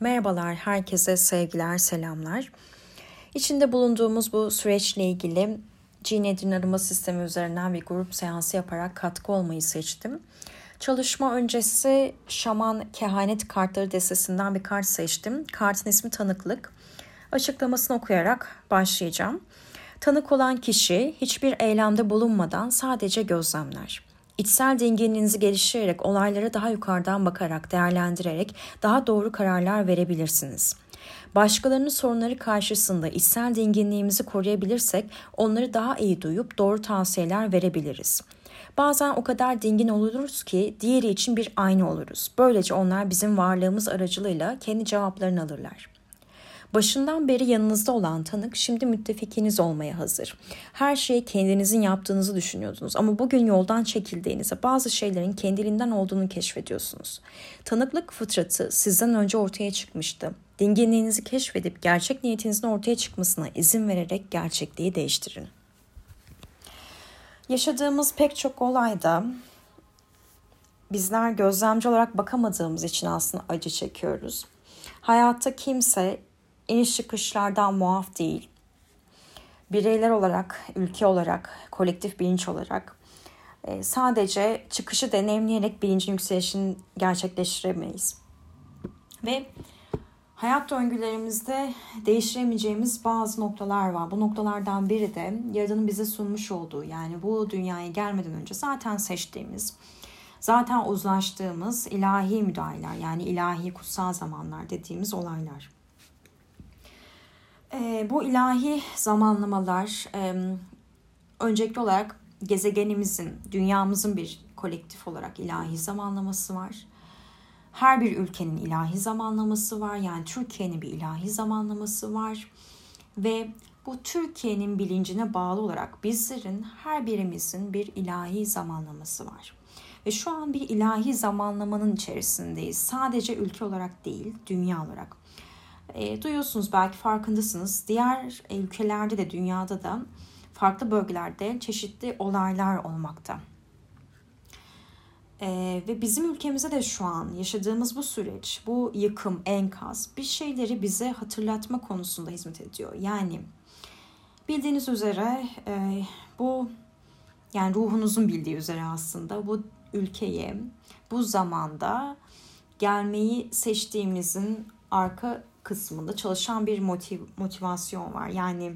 Merhabalar, herkese sevgiler, selamlar. İçinde bulunduğumuz bu süreçle ilgili Gene arama sistemi üzerinden bir grup seansı yaparak katkı olmayı seçtim. Çalışma öncesi şaman kehanet kartları destesinden bir kart seçtim. Kartın ismi tanıklık. Açıklamasını okuyarak başlayacağım. Tanık olan kişi hiçbir eylemde bulunmadan sadece gözlemler. İçsel dinginliğinizi geliştirerek olaylara daha yukarıdan bakarak, değerlendirerek daha doğru kararlar verebilirsiniz. Başkalarının sorunları karşısında içsel dinginliğimizi koruyabilirsek onları daha iyi duyup doğru tavsiyeler verebiliriz. Bazen o kadar dingin oluruz ki diğeri için bir ayna oluruz. Böylece onlar bizim varlığımız aracılığıyla kendi cevaplarını alırlar. Başından beri yanınızda olan tanık şimdi müttefikiniz olmaya hazır. Her şeyi kendinizin yaptığınızı düşünüyordunuz ama bugün yoldan çekildiğinizde bazı şeylerin kendiliğinden olduğunu keşfediyorsunuz. Tanıklık fıtratı sizden önce ortaya çıkmıştı. Dinginliğinizi keşfedip gerçek niyetinizin ortaya çıkmasına izin vererek gerçekliği değiştirin. Yaşadığımız pek çok olayda bizler gözlemci olarak bakamadığımız için aslında acı çekiyoruz. Hayatta kimse iniş çıkışlardan muaf değil. Bireyler olarak, ülke olarak, kolektif bilinç olarak e, sadece çıkışı deneyimleyerek bilincin yükselişini gerçekleştiremeyiz. Ve hayat döngülerimizde değiştiremeyeceğimiz bazı noktalar var. Bu noktalardan biri de Yaradan'ın bize sunmuş olduğu yani bu dünyaya gelmeden önce zaten seçtiğimiz, zaten uzlaştığımız ilahi müdahaleler yani ilahi kutsal zamanlar dediğimiz olaylar. E, bu ilahi zamanlamalar e, öncelikli olarak gezegenimizin, dünyamızın bir kolektif olarak ilahi zamanlaması var. Her bir ülkenin ilahi zamanlaması var. Yani Türkiye'nin bir ilahi zamanlaması var. Ve bu Türkiye'nin bilincine bağlı olarak bizlerin her birimizin bir ilahi zamanlaması var. Ve şu an bir ilahi zamanlamanın içerisindeyiz. Sadece ülke olarak değil, dünya olarak. E, duyuyorsunuz belki farkındasınız. Diğer ülkelerde de dünyada da farklı bölgelerde çeşitli olaylar olmakta. Ee, ve bizim ülkemizde de şu an yaşadığımız bu süreç, bu yıkım, enkaz bir şeyleri bize hatırlatma konusunda hizmet ediyor. Yani bildiğiniz üzere e, bu yani ruhunuzun bildiği üzere aslında bu ülkeye bu zamanda gelmeyi seçtiğimizin arka kısmında çalışan bir motiv, motivasyon var. Yani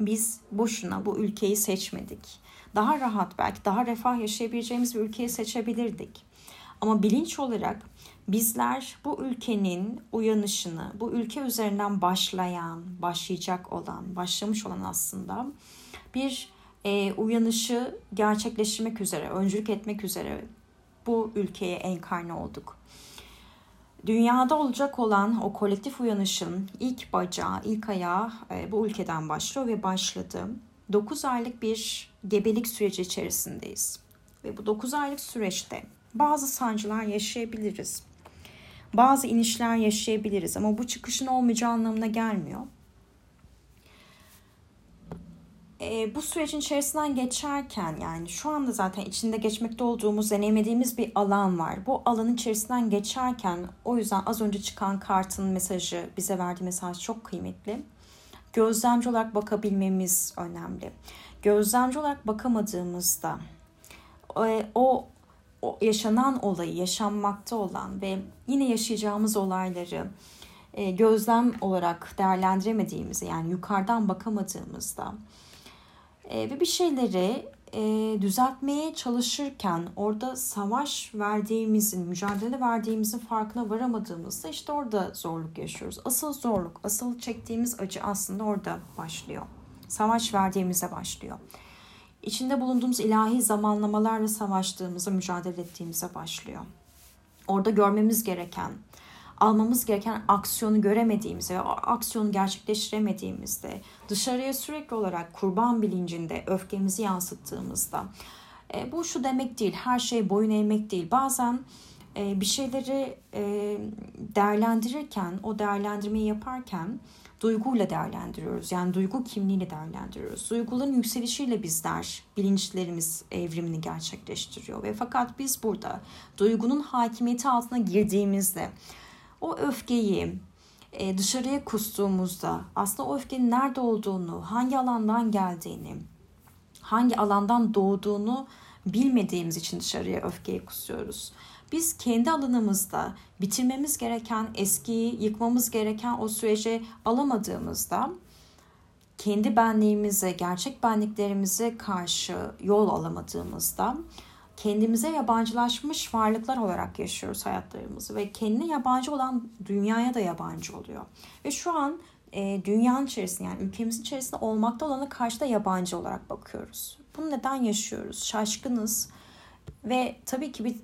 biz boşuna bu ülkeyi seçmedik. Daha rahat belki daha refah yaşayabileceğimiz bir ülkeyi seçebilirdik. Ama bilinç olarak bizler bu ülkenin uyanışını, bu ülke üzerinden başlayan, başlayacak olan, başlamış olan aslında bir e, uyanışı gerçekleştirmek üzere, öncülük etmek üzere bu ülkeye enkarne olduk. Dünyada olacak olan o kolektif uyanışın ilk bacağı, ilk ayağı e, bu ülkeden başlıyor ve başladı. 9 aylık bir gebelik süreci içerisindeyiz. Ve bu 9 aylık süreçte bazı sancılar yaşayabiliriz. Bazı inişler yaşayabiliriz ama bu çıkışın olmayacağı anlamına gelmiyor. E, bu sürecin içerisinden geçerken yani şu anda zaten içinde geçmekte olduğumuz, deneyimlediğimiz bir alan var. Bu alanın içerisinden geçerken o yüzden az önce çıkan kartın mesajı, bize verdiği mesaj çok kıymetli. Gözlemci olarak bakabilmemiz önemli. Gözlemci olarak bakamadığımızda e, o, o yaşanan olayı, yaşanmakta olan ve yine yaşayacağımız olayları gözlem olarak değerlendiremediğimizde yani yukarıdan bakamadığımızda e, ve bir şeyleri e, düzeltmeye çalışırken orada savaş verdiğimizin, mücadele verdiğimizin farkına varamadığımızda işte orada zorluk yaşıyoruz. Asıl zorluk, asıl çektiğimiz acı aslında orada başlıyor. Savaş verdiğimize başlıyor. İçinde bulunduğumuz ilahi zamanlamalarla savaştığımızda, mücadele ettiğimize başlıyor. Orada görmemiz gereken, almamız gereken aksiyonu göremediğimizde, o aksiyonu gerçekleştiremediğimizde, dışarıya sürekli olarak kurban bilincinde öfkemizi yansıttığımızda, e, bu şu demek değil, her şey boyun eğmek değil. Bazen e, bir şeyleri e, değerlendirirken, o değerlendirmeyi yaparken duyguyla değerlendiriyoruz. Yani duygu kimliğiyle değerlendiriyoruz. Duyguların yükselişiyle bizler bilinçlerimiz evrimini gerçekleştiriyor ve fakat biz burada duygunun hakimiyeti altına girdiğimizde o öfkeyi e, dışarıya kustuğumuzda aslında o öfkenin nerede olduğunu, hangi alandan geldiğini, hangi alandan doğduğunu bilmediğimiz için dışarıya öfkeyi kusuyoruz. Biz kendi alanımızda bitirmemiz gereken, eskiyi yıkmamız gereken o sürece alamadığımızda kendi benliğimize, gerçek benliklerimize karşı yol alamadığımızda kendimize yabancılaşmış varlıklar olarak yaşıyoruz hayatlarımızı ve kendine yabancı olan dünyaya da yabancı oluyor. Ve şu an e, dünyanın içerisinde yani ülkemizin içerisinde olmakta olana karşı da yabancı olarak bakıyoruz. Bunu neden yaşıyoruz? Şaşkınız ve tabii ki bir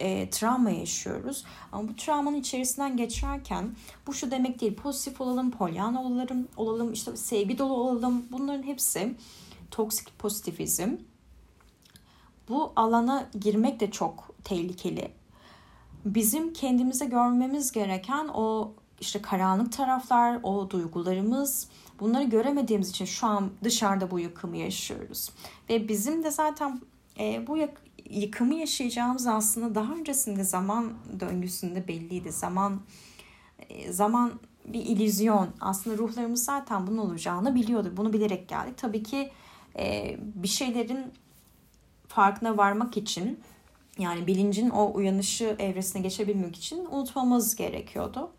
e, travma yaşıyoruz. Ama bu travmanın içerisinden geçerken bu şu demek değil. Pozitif olalım, polyan olalım, olalım, işte sevgi dolu olalım. Bunların hepsi toksik pozitivizm. Bu alana girmek de çok tehlikeli. Bizim kendimize görmemiz gereken o işte karanlık taraflar, o duygularımız, bunları göremediğimiz için şu an dışarıda bu yıkımı yaşıyoruz. Ve bizim de zaten e, bu yıkımı yaşayacağımız aslında daha öncesinde zaman döngüsünde belliydi. Zaman e, zaman bir illüzyon. Aslında ruhlarımız zaten bunun olacağını biliyordu. Bunu bilerek geldik. Tabii ki e, bir şeylerin farkına varmak için yani bilincin o uyanışı evresine geçebilmek için unutmamız gerekiyordu.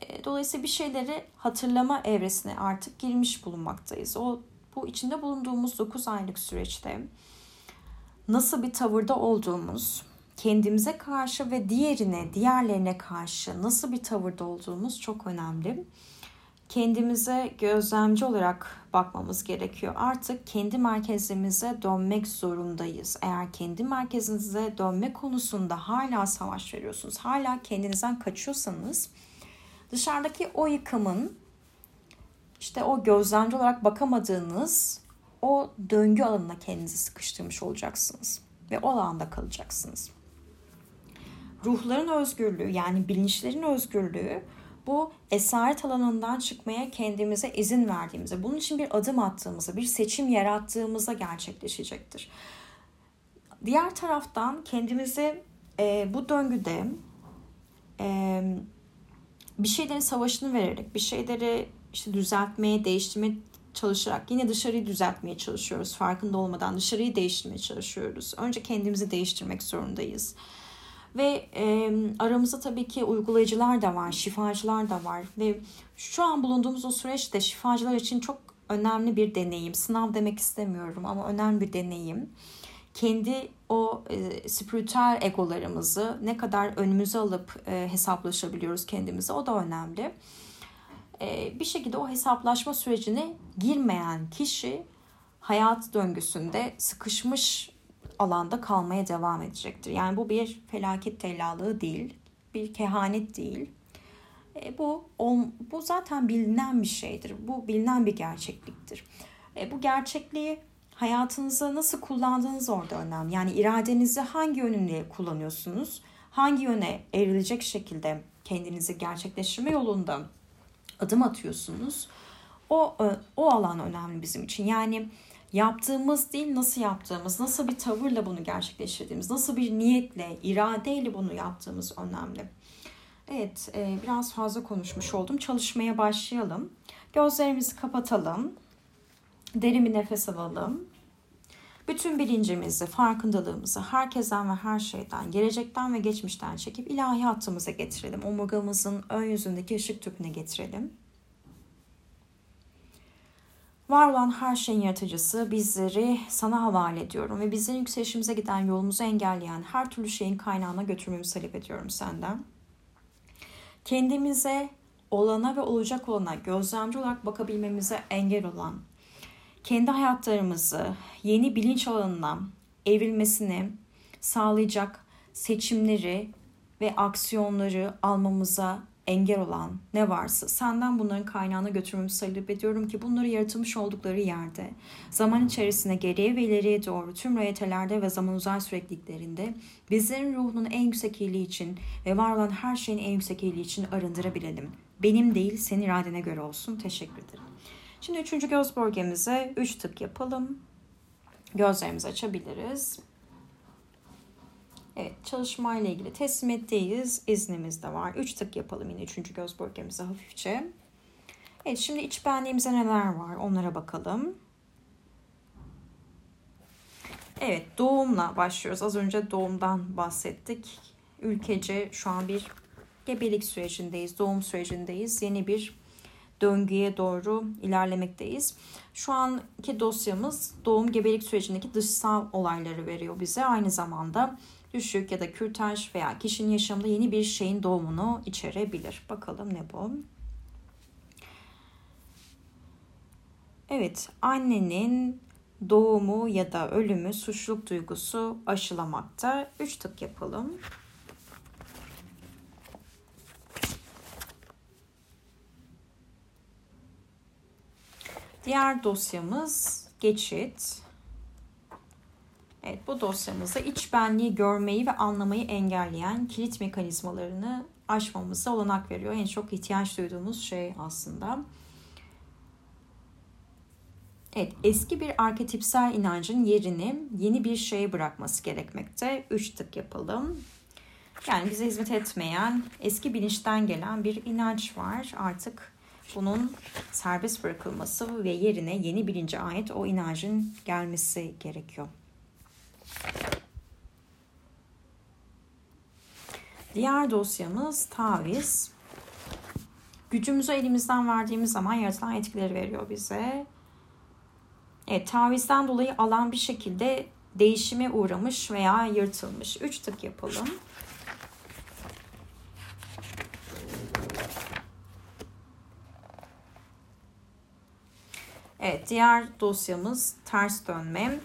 E, dolayısıyla bir şeyleri hatırlama evresine artık girmiş bulunmaktayız. O bu içinde bulunduğumuz 9 aylık süreçte nasıl bir tavırda olduğumuz, kendimize karşı ve diğerine, diğerlerine karşı nasıl bir tavırda olduğumuz çok önemli. Kendimize gözlemci olarak bakmamız gerekiyor. Artık kendi merkezimize dönmek zorundayız. Eğer kendi merkezinize dönme konusunda hala savaş veriyorsunuz, hala kendinizden kaçıyorsanız dışarıdaki o yıkımın işte o gözlemci olarak bakamadığınız o döngü alanına kendinizi sıkıştırmış olacaksınız ve o alanda kalacaksınız. Ruhların özgürlüğü yani bilinçlerin özgürlüğü bu esaret alanından çıkmaya kendimize izin verdiğimizde, bunun için bir adım attığımızda, bir seçim yarattığımızda gerçekleşecektir. Diğer taraftan kendimizi e, bu döngüde e, bir şeylerin savaşını vererek, bir şeyleri işte düzeltmeye, değiştirmeye çalışarak yine dışarıyı düzeltmeye çalışıyoruz. Farkında olmadan dışarıyı değiştirmeye çalışıyoruz. Önce kendimizi değiştirmek zorundayız. Ve e, aramızda tabii ki uygulayıcılar da var, şifacılar da var. Ve şu an bulunduğumuz o süreçte şifacılar için çok önemli bir deneyim. Sınav demek istemiyorum ama önemli bir deneyim. Kendi o e, spiritüel egolarımızı ne kadar önümüze alıp e, hesaplaşabiliyoruz kendimize o da önemli. E, bir şekilde o hesaplaşma sürecine girmeyen kişi hayat döngüsünde sıkışmış alanda kalmaya devam edecektir. Yani bu bir felaket tellalığı değil, bir kehanet değil. E, bu bu zaten bilinen bir şeydir. Bu bilinen bir gerçekliktir. E, bu gerçekliği hayatınıza nasıl kullandığınız orada önemli. Yani iradenizi hangi yönünde kullanıyorsunuz? Hangi yöne evrilecek şekilde kendinizi gerçekleştirme yolunda adım atıyorsunuz. O e, o alan önemli bizim için. Yani yaptığımız değil nasıl yaptığımız, nasıl bir tavırla bunu gerçekleştirdiğimiz, nasıl bir niyetle, iradeyle bunu yaptığımız önemli. Evet, e, biraz fazla konuşmuş oldum. Çalışmaya başlayalım. Gözlerimizi kapatalım. Derin bir nefes alalım. Bütün bilincimizi, farkındalığımızı herkesten ve her şeyden, gelecekten ve geçmişten çekip ilahi hattımıza getirelim. Omurgamızın ön yüzündeki ışık tüpüne getirelim. Var olan her şeyin yaratıcısı bizleri sana havale ediyorum ve bizlerin yükselişimize giden yolumuzu engelleyen her türlü şeyin kaynağına götürmemizi talep ediyorum senden. Kendimize olana ve olacak olana gözlemci olarak bakabilmemize engel olan kendi hayatlarımızı yeni bilinç alanına evrilmesini sağlayacak seçimleri ve aksiyonları almamıza engel olan ne varsa senden bunların kaynağına götürmemizi talep ediyorum ki bunları yaratılmış oldukları yerde zaman içerisinde geriye ve ileriye doğru tüm reyetelerde ve zaman uzay sürekliliklerinde bizlerin ruhunun en yüksek iyiliği için ve var olan her şeyin en yüksek iyiliği için arındırabilelim. Benim değil senin iradene göre olsun. Teşekkür ederim. Şimdi üçüncü göz bölgemize üç tık yapalım. Gözlerimizi açabiliriz. Evet çalışmayla ilgili teslimetteyiz. İznimiz de var. 3 tık yapalım yine 3. göz bölgemize hafifçe. Evet şimdi iç benliğimizde neler var onlara bakalım. Evet doğumla başlıyoruz. Az önce doğumdan bahsettik. Ülkece şu an bir gebelik sürecindeyiz, doğum sürecindeyiz. Yeni bir döngüye doğru ilerlemekteyiz. Şu anki dosyamız doğum gebelik sürecindeki dışsal olayları veriyor bize. Aynı zamanda düşük ya da kürtaj veya kişinin yaşamında yeni bir şeyin doğumunu içerebilir. Bakalım ne bu? Evet, annenin doğumu ya da ölümü suçluluk duygusu aşılamakta. Üç tık yapalım. Diğer dosyamız geçit. Evet bu dosyamızda iç benliği görmeyi ve anlamayı engelleyen kilit mekanizmalarını aşmamıza olanak veriyor. En çok ihtiyaç duyduğumuz şey aslında. Evet, eski bir arketipsel inancın yerini yeni bir şeye bırakması gerekmekte. Üç tık yapalım. Yani bize hizmet etmeyen, eski bilinçten gelen bir inanç var. Artık bunun serbest bırakılması ve yerine yeni bilince ait o inancın gelmesi gerekiyor. Diğer dosyamız taviz. Gücümüzü elimizden verdiğimiz zaman yaratılan etkileri veriyor bize. Evet, tavizden dolayı alan bir şekilde değişime uğramış veya yırtılmış. Üç tık yapalım. Evet, diğer dosyamız ters dönme.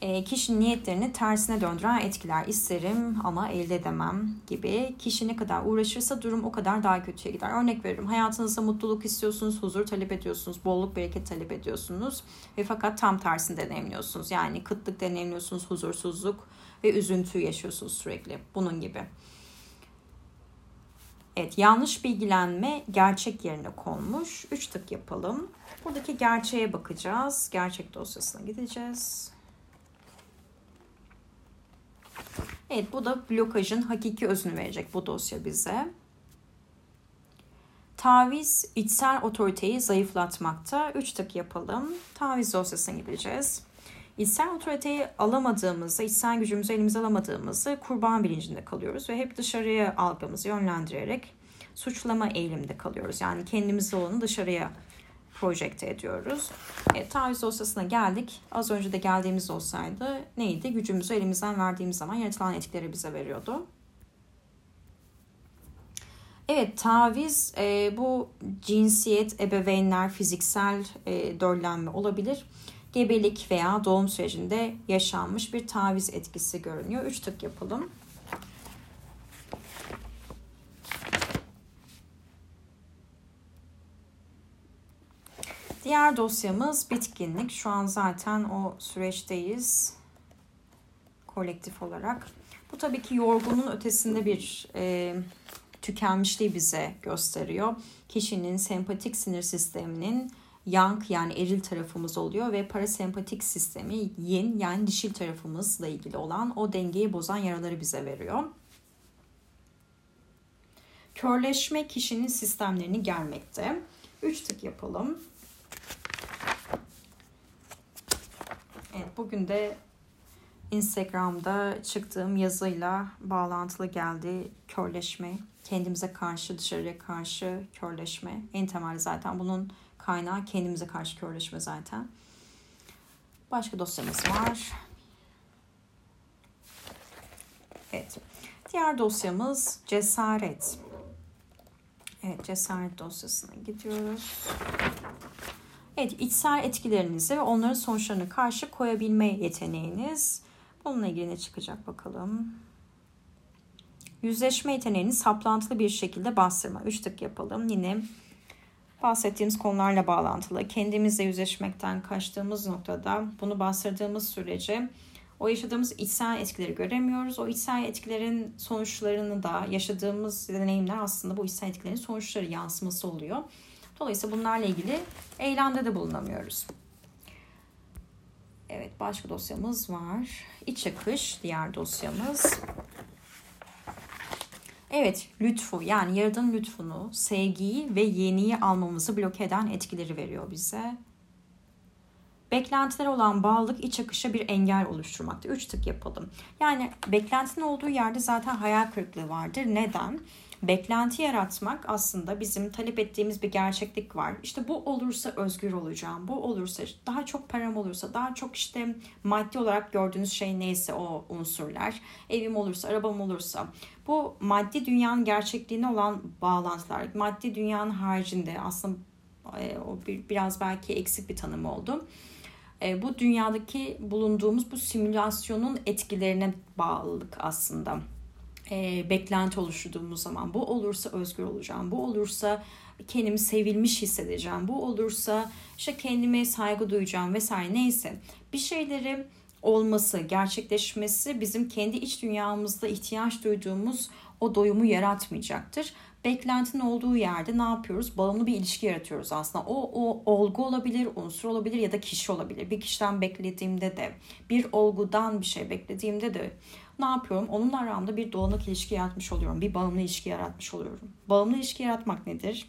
E, kişinin niyetlerini tersine döndüren etkiler isterim ama elde edemem gibi. Kişi ne kadar uğraşırsa durum o kadar daha kötüye gider. Örnek veriyorum hayatınızda mutluluk istiyorsunuz, huzur talep ediyorsunuz, bolluk bereket talep ediyorsunuz ve fakat tam tersini deneyimliyorsunuz. Yani kıtlık deneyimliyorsunuz, huzursuzluk ve üzüntü yaşıyorsunuz sürekli bunun gibi. Evet yanlış bilgilenme gerçek yerine konmuş. Üç tık yapalım. Buradaki gerçeğe bakacağız. Gerçek dosyasına gideceğiz. Evet bu da blokajın hakiki özünü verecek bu dosya bize. Taviz içsel otoriteyi zayıflatmakta. Üç tık yapalım. Taviz dosyasına gideceğiz. İçsel otoriteyi alamadığımızda, içsel gücümüzü elimize alamadığımızda kurban bilincinde kalıyoruz ve hep dışarıya algımızı yönlendirerek suçlama eğilimde kalıyoruz. Yani kendimiz olanı dışarıya projekte ediyoruz. E, taviz dosyasına geldik. Az önce de geldiğimiz olsaydı neydi? Gücümüzü elimizden verdiğimiz zaman yaratılan etkileri bize veriyordu. Evet taviz e, bu cinsiyet, ebeveynler, fiziksel e, döllenme olabilir. Gebelik veya doğum sürecinde yaşanmış bir taviz etkisi görünüyor. Üç tık yapalım. Diğer dosyamız bitkinlik. Şu an zaten o süreçteyiz kolektif olarak. Bu tabii ki yorgunun ötesinde bir e, tükenmişliği bize gösteriyor. Kişinin sempatik sinir sisteminin yang yani eril tarafımız oluyor ve parasempatik sistemi yin yani dişil tarafımızla ilgili olan o dengeyi bozan yaraları bize veriyor. Körleşme kişinin sistemlerini germekte. Üç tık yapalım. Evet, bugün de Instagram'da çıktığım yazıyla bağlantılı geldi körleşme. Kendimize karşı, dışarıya karşı körleşme. En temel zaten bunun kaynağı kendimize karşı körleşme zaten. Başka dosyamız var. Evet. Diğer dosyamız cesaret. Evet, cesaret dosyasına gidiyoruz. Evet, içsel etkilerinizi ve onların sonuçlarını karşı koyabilme yeteneğiniz. Bununla ilgili ne çıkacak bakalım. Yüzleşme yeteneğini saplantılı bir şekilde bastırma. Üç tık yapalım. Yine bahsettiğimiz konularla bağlantılı. Kendimizle yüzleşmekten kaçtığımız noktada bunu bastırdığımız sürece o yaşadığımız içsel etkileri göremiyoruz. O içsel etkilerin sonuçlarını da yaşadığımız deneyimler aslında bu içsel etkilerin sonuçları yansıması oluyor. Dolayısıyla bunlarla ilgili eylemde de bulunamıyoruz. Evet başka dosyamız var. İç akış diğer dosyamız. Evet lütfu yani yaradanın lütfunu, sevgiyi ve yeniyi almamızı bloke eden etkileri veriyor bize. Beklentiler olan bağlılık iç akışa bir engel oluşturmakta. Üç tık yapalım. Yani beklentinin olduğu yerde zaten hayal kırıklığı vardır. Neden? Beklenti yaratmak aslında bizim talep ettiğimiz bir gerçeklik var. İşte bu olursa özgür olacağım. Bu olursa daha çok param olursa, daha çok işte maddi olarak gördüğünüz şey neyse o unsurlar. Evim olursa, arabam olursa. Bu maddi dünyanın gerçekliğine olan bağlantılar. Maddi dünyanın haricinde aslında e, o bir, biraz belki eksik bir tanım oldu e, bu dünyadaki bulunduğumuz bu simülasyonun etkilerine bağlılık aslında. E, beklenti oluşturduğumuz zaman bu olursa özgür olacağım, bu olursa kendimi sevilmiş hissedeceğim, bu olursa işte kendime saygı duyacağım vesaire neyse bir şeyleri olması, gerçekleşmesi bizim kendi iç dünyamızda ihtiyaç duyduğumuz o doyumu yaratmayacaktır beklentinin olduğu yerde ne yapıyoruz? Bağımlı bir ilişki yaratıyoruz aslında. O, o olgu olabilir, unsur olabilir ya da kişi olabilir. Bir kişiden beklediğimde de, bir olgudan bir şey beklediğimde de ne yapıyorum? Onunla aramda bir dolanık ilişki yaratmış oluyorum. Bir bağımlı ilişki yaratmış oluyorum. Bağımlı ilişki yaratmak nedir?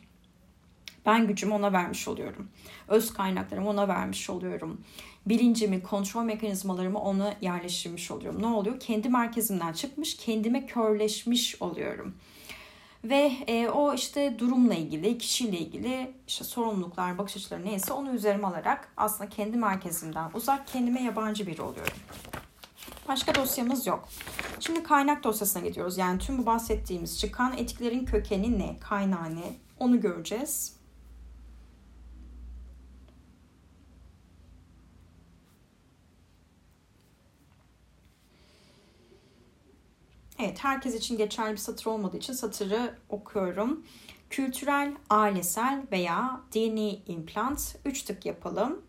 Ben gücümü ona vermiş oluyorum. Öz kaynaklarımı ona vermiş oluyorum. Bilincimi, kontrol mekanizmalarımı ona yerleştirmiş oluyorum. Ne oluyor? Kendi merkezimden çıkmış, kendime körleşmiş oluyorum. Ve e, o işte durumla ilgili, kişiyle ilgili işte sorumluluklar, bakış açıları neyse onu üzerime alarak aslında kendi merkezimden uzak, kendime yabancı biri oluyorum. Başka dosyamız yok. Şimdi kaynak dosyasına gidiyoruz. Yani tüm bu bahsettiğimiz çıkan etkilerin kökeni ne, kaynağı ne onu göreceğiz. Evet, herkes için geçerli bir satır olmadığı için satırı okuyorum. Kültürel, ailesel veya dini implant 3 tık yapalım.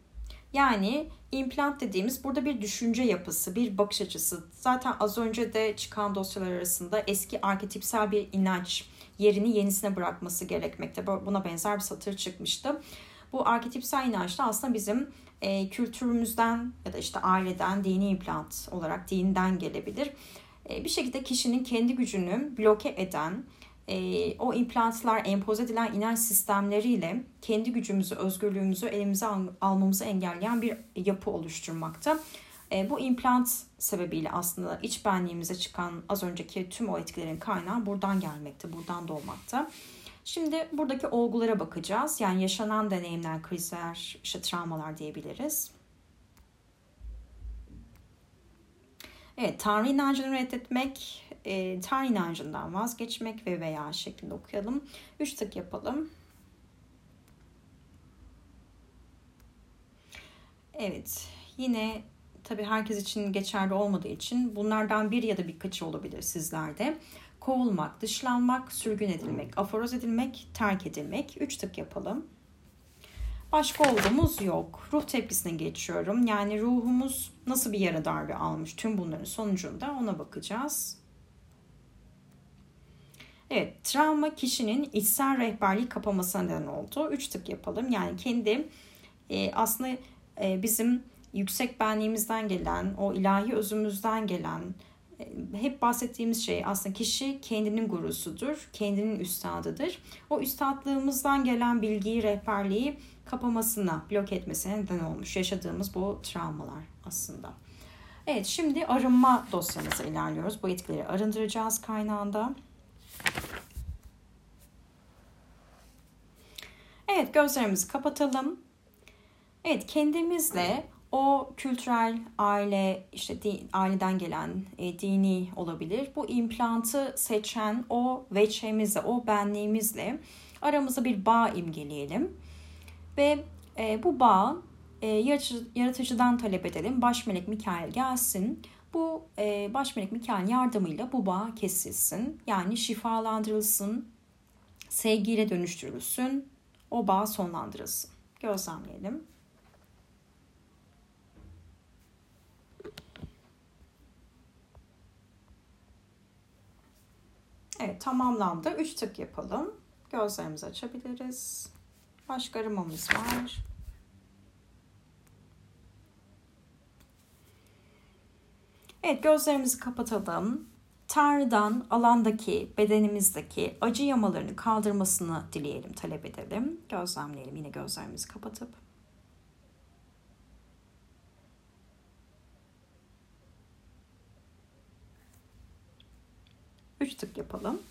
Yani implant dediğimiz burada bir düşünce yapısı, bir bakış açısı. Zaten az önce de çıkan dosyalar arasında eski arketipsel bir inanç yerini yenisine bırakması gerekmekte. Buna benzer bir satır çıkmıştı. Bu arketipsel inanç da aslında bizim e, kültürümüzden ya da işte aileden, dini implant olarak dinden gelebilir. E, bir şekilde kişinin kendi gücünü bloke eden, e, o implantlar empoze edilen inanç sistemleriyle kendi gücümüzü, özgürlüğümüzü elimize almamızı engelleyen bir yapı oluşturmakta. E, bu implant sebebiyle aslında iç benliğimize çıkan az önceki tüm o etkilerin kaynağı buradan gelmekte, buradan doğmakta. Şimdi buradaki olgulara bakacağız. Yani yaşanan deneyimler, krizler, işte travmalar diyebiliriz. Evet, Tanrı inancını reddetmek, e, Tanrı inancından vazgeçmek ve veya şeklinde okuyalım. Üç tık yapalım. Evet, yine tabii herkes için geçerli olmadığı için bunlardan bir ya da birkaçı olabilir sizlerde. Kovulmak, dışlanmak, sürgün edilmek, aforoz edilmek, terk edilmek. Üç tık yapalım. Başka olgumuz yok. Ruh tepkisine geçiyorum. Yani ruhumuz nasıl bir yara darbe almış tüm bunların sonucunda ona bakacağız. Evet, travma kişinin içsel rehberliği kapamasına neden oldu. Üç tık yapalım. Yani kendi e, aslında e, bizim yüksek benliğimizden gelen, o ilahi özümüzden gelen, e, hep bahsettiğimiz şey aslında kişi kendinin gurusudur, kendinin üstadıdır. O üstadlığımızdan gelen bilgiyi, rehberliği kapamasına, blok etmesine neden olmuş yaşadığımız bu travmalar aslında. Evet şimdi arınma dosyamıza ilerliyoruz. Bu etkileri arındıracağız kaynağında. Evet gözlerimizi kapatalım. Evet kendimizle o kültürel aile işte di, aileden gelen e, dini olabilir. Bu implantı seçen o veçemizle, o benliğimizle aramıza bir bağ imgeleyelim. Ve e, bu bağ e, yaratıcı, yaratıcıdan talep edelim. Baş melek Mikail gelsin. Bu e, baş melek Mikail yardımıyla bu bağ kesilsin. Yani şifalandırılsın, sevgiyle dönüştürülsün, o bağ sonlandırılsın. Gözlemleyelim. Evet tamamlandı. 3 tık yapalım. Gözlerimizi açabiliriz. Başka arımamız var. Evet gözlerimizi kapatalım. Tanrı'dan alandaki, bedenimizdeki acı yamalarını kaldırmasını dileyelim, talep edelim. Gözlemleyelim yine gözlerimizi kapatıp. Üç tık yapalım.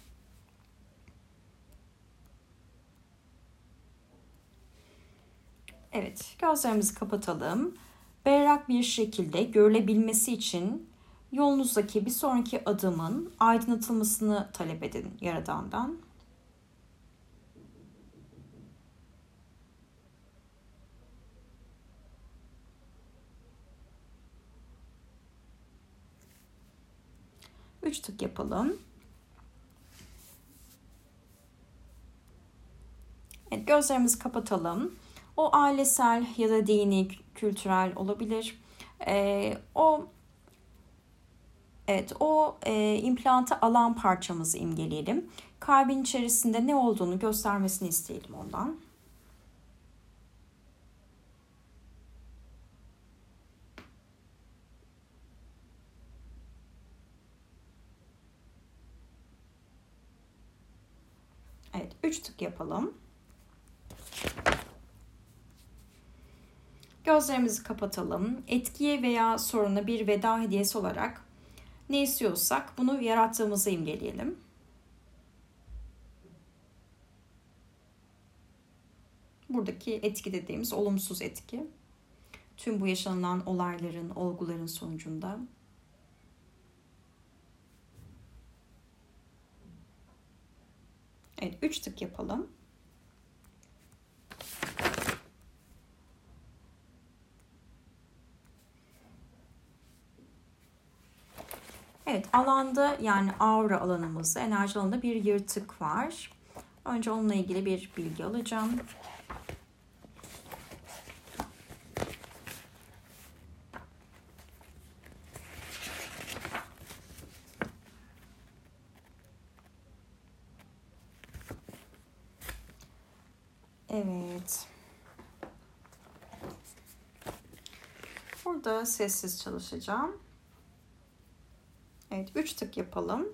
Evet, gözlerimizi kapatalım. Berrak bir şekilde görülebilmesi için yolunuzdaki bir sonraki adımın aydınlatılmasını talep edin Yaradan'dan. Üç tık yapalım. Evet, gözlerimizi kapatalım. O ailesel ya da dini, kültürel olabilir. Ee, o Evet, o e, implantı alan parçamızı imgeleyelim. Kalbin içerisinde ne olduğunu göstermesini isteyelim ondan. Evet, üç tık yapalım. Gözlerimizi kapatalım. Etkiye veya soruna bir veda hediyesi olarak ne istiyorsak bunu yarattığımızı imgeleyelim. Buradaki etki dediğimiz olumsuz etki. Tüm bu yaşanılan olayların, olguların sonucunda Evet, üç tık yapalım. Alanda yani aura alanımızda enerji alanında bir yırtık var. Önce onunla ilgili bir bilgi alacağım. Evet. Burada sessiz çalışacağım. Evet 3 tık yapalım.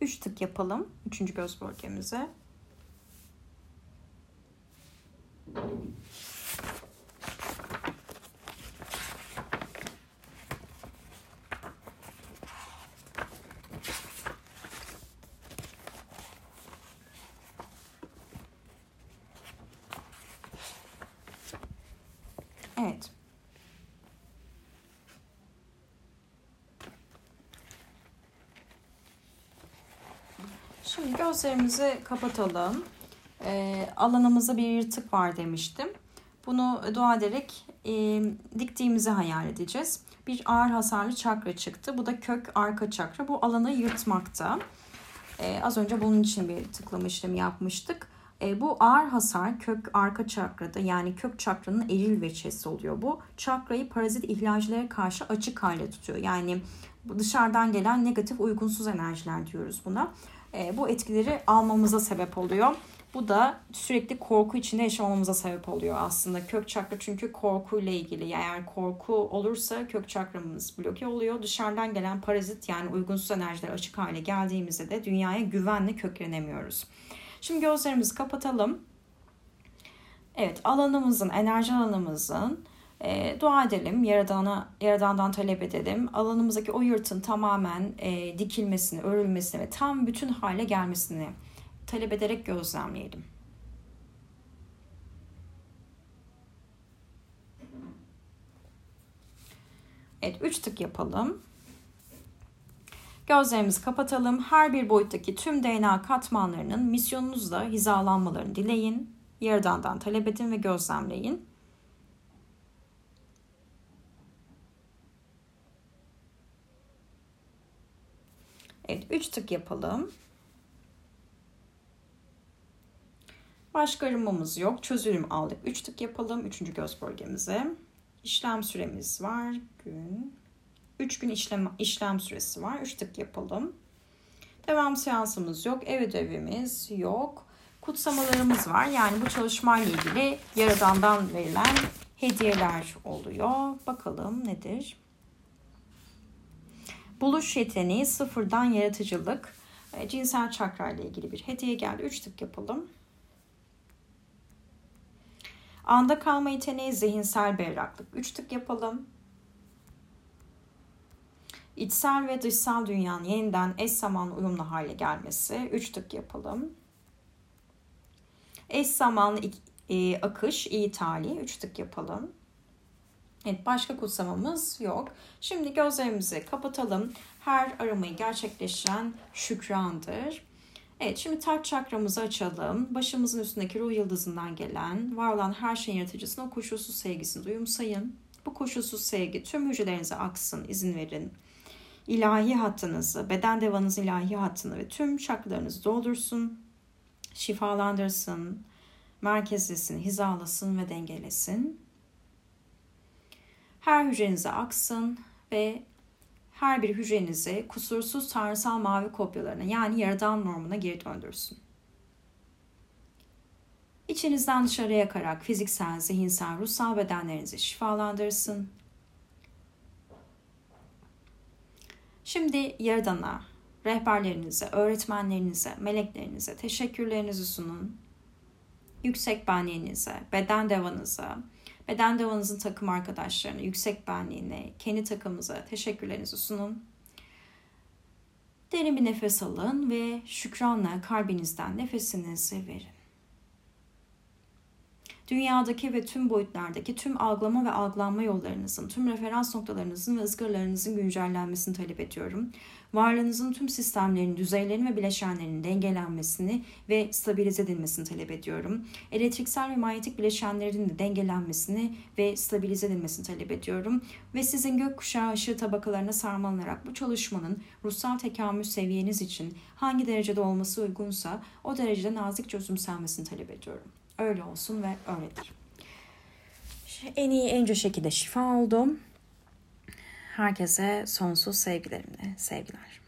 Üç tık yapalım. Üçüncü göz bölgemize. Evet. Şimdi gözlerimizi kapatalım. E, alanımızda bir yırtık var demiştim. Bunu dua ederek e, diktiğimizi hayal edeceğiz. Bir ağır hasarlı çakra çıktı. Bu da kök arka çakra. Bu alanı yırtmakta. E, az önce bunun için bir tıklama işlemi yapmıştık. E, bu ağır hasar kök arka çakrada yani kök çakranın eril veçesi oluyor bu. Çakrayı parazit ihlalcilere karşı açık hale tutuyor. Yani dışarıdan gelen negatif uygunsuz enerjiler diyoruz buna. E, bu etkileri almamıza sebep oluyor. Bu da sürekli korku içinde yaşamamıza sebep oluyor aslında. Kök çakra çünkü korkuyla ilgili. Eğer korku olursa kök çakramız bloke oluyor. Dışarıdan gelen parazit yani uygunsuz enerjiler açık hale geldiğimizde de dünyaya güvenle köklenemiyoruz. Şimdi gözlerimizi kapatalım. Evet alanımızın, enerji alanımızın e, dua edelim, Yaradan'a, Yaradan'dan talep edelim. Alanımızdaki o yırtın tamamen e, dikilmesini, örülmesini ve tam bütün hale gelmesini talep ederek gözlemleyelim. Evet, üç tık yapalım. Gözlerimizi kapatalım. Her bir boyuttaki tüm DNA katmanlarının misyonunuzla hizalanmalarını dileyin. Yaradan'dan talep edin ve gözlemleyin. Evet 3 tık yapalım. Başka arınmamız yok. Çözülüm aldık. 3 tık yapalım. 3. göz bölgemize. İşlem süremiz var. Gün. 3 gün işlem, işlem süresi var. 3 tık yapalım. Devam seansımız yok. Ev ödevimiz yok. Kutsamalarımız var. Yani bu çalışmayla ilgili Yaradan'dan verilen hediyeler oluyor. Bakalım nedir? Buluş yeteneği, sıfırdan yaratıcılık, e, cinsel çakra ile ilgili bir hediye geldi. Üç tık yapalım. Anda kalma yeteneği, zihinsel berraklık. Üç tık yapalım. İçsel ve dışsal dünyanın yeniden eş zamanlı uyumlu hale gelmesi. Üç tık yapalım. Eş zamanlı e, akış, iyi tali. Üç tık yapalım. Evet başka kutsamamız yok. Şimdi gözlerimizi kapatalım. Her aramayı gerçekleştiren şükrandır. Evet şimdi taç çakramızı açalım. Başımızın üstündeki ruh yıldızından gelen, var olan her şeyin yaratıcısına koşulsuz sevgisini duyumsayın. Bu koşulsuz sevgi tüm hücrelerinize aksın, izin verin. İlahi hattınızı, beden devanızın ilahi hattını ve tüm çakralarınızı doldursun, şifalandırsın, merkezlesin, hizalasın ve dengelesin. Her hücrenize aksın ve her bir hücrenizi kusursuz tanrısal mavi kopyalarına yani yaradan normuna geri döndürsün. İçinizden dışarıya yakarak fiziksel, zihinsel, ruhsal bedenlerinizi şifalandırsın. Şimdi Yaradan'a, rehberlerinize, öğretmenlerinize, meleklerinize teşekkürlerinizi sunun. Yüksek benliğinize, beden devanıza, Beden devanızın takım arkadaşlarına, yüksek benliğine, kendi takımımıza teşekkürlerinizi sunun. Derin bir nefes alın ve şükranla kalbinizden nefesinizi verin. Dünyadaki ve tüm boyutlardaki tüm algılama ve algılanma yollarınızın, tüm referans noktalarınızın ve ızgaralarınızın güncellenmesini talep ediyorum varlığınızın tüm sistemlerinin, düzeylerinin ve bileşenlerinin dengelenmesini ve stabilize edilmesini talep ediyorum. Elektriksel ve manyetik bileşenlerin de dengelenmesini ve stabilize edilmesini talep ediyorum. Ve sizin gökkuşağı ışığı tabakalarına sarmalanarak bu çalışmanın ruhsal tekamül seviyeniz için hangi derecede olması uygunsa o derecede nazik çözümselmesini talep ediyorum. Öyle olsun ve öyledir. En iyi, en şekilde şifa oldum. Herkese sonsuz sevgilerimle sevgiler.